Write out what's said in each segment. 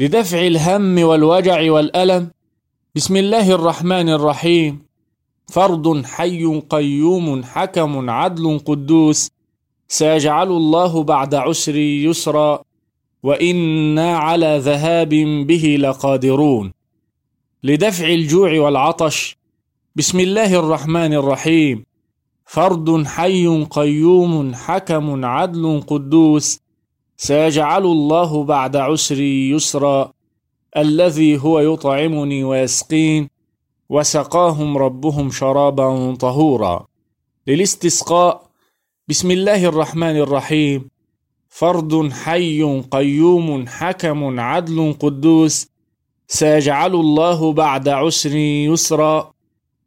لدفع الهم والوجع والألم. بسم الله الرحمن الرحيم. فرد حي قيوم حكم عدل قدوس. سيجعل الله بعد عسر يسرا. وإنا على ذهاب به لقادرون. لدفع الجوع والعطش. بسم الله الرحمن الرحيم. فرد حي قيوم حكم عدل قدوس. سيجعل الله بعد عسري يسرا الذي هو يطعمني ويسقين وسقاهم ربهم شرابا طهورا. للاستسقاء بسم الله الرحمن الرحيم. فرد حي قيوم حكم عدل قدوس سيجعل الله بعد عسر يسرا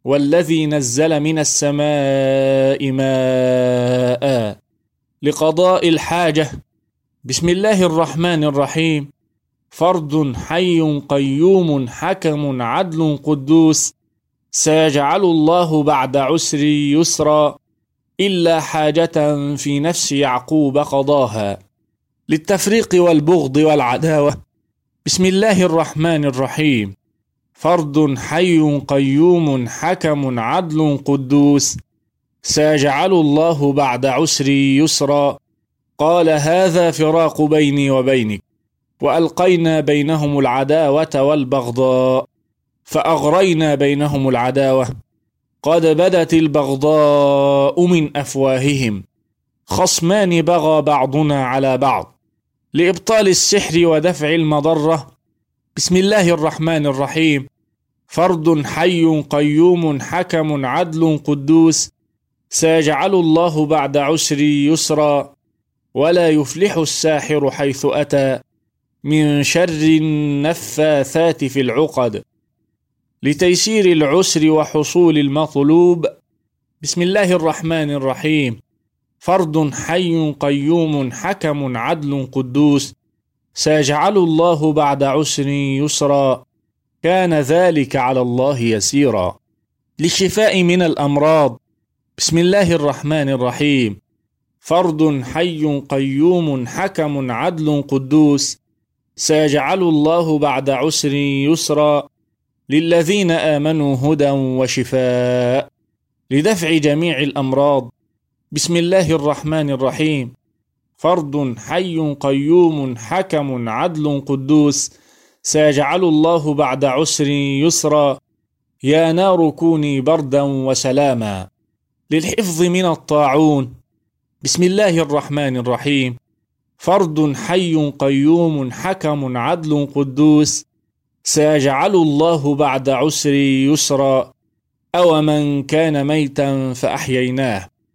والذي نزل من السماء ماء لقضاء الحاجة. بسم الله الرحمن الرحيم فرد حي قيوم حكم عدل قدوس سيجعل الله بعد عسر يسرا الا حاجة في نفس يعقوب قضاها للتفريق والبغض والعداوه بسم الله الرحمن الرحيم فرد حي قيوم حكم عدل قدوس سيجعل الله بعد عسر يسرا قال هذا فراق بيني وبينك. وألقينا بينهم العداوة والبغضاء. فأغرينا بينهم العداوة. قد بدت البغضاء من أفواههم. خصمان بغى بعضنا على بعض. لإبطال السحر ودفع المضرة. بسم الله الرحمن الرحيم. فرد حي قيوم حكم عدل قدوس. سيجعل الله بعد عسر يسرا. ولا يفلح الساحر حيث أتى من شر النفاثات في العقد. لتيسير العسر وحصول المطلوب. بسم الله الرحمن الرحيم. فرد حي قيوم حكم عدل قدوس. سيجعل الله بعد عسر يسرا. كان ذلك على الله يسيرا. للشفاء من الأمراض. بسم الله الرحمن الرحيم. فرد حي قيوم حكم عدل قدوس سيجعل الله بعد عسر يسرا للذين آمنوا هدى وشفاء لدفع جميع الأمراض. بسم الله الرحمن الرحيم. فرد حي قيوم حكم عدل قدوس سيجعل الله بعد عسر يسرا. يا نار كوني بردا وسلاما للحفظ من الطاعون. بسم الله الرحمن الرحيم فرد حي قيوم حكم عدل قدوس سيجعل الله بعد عسر يسرا أو من كان ميتا فأحييناه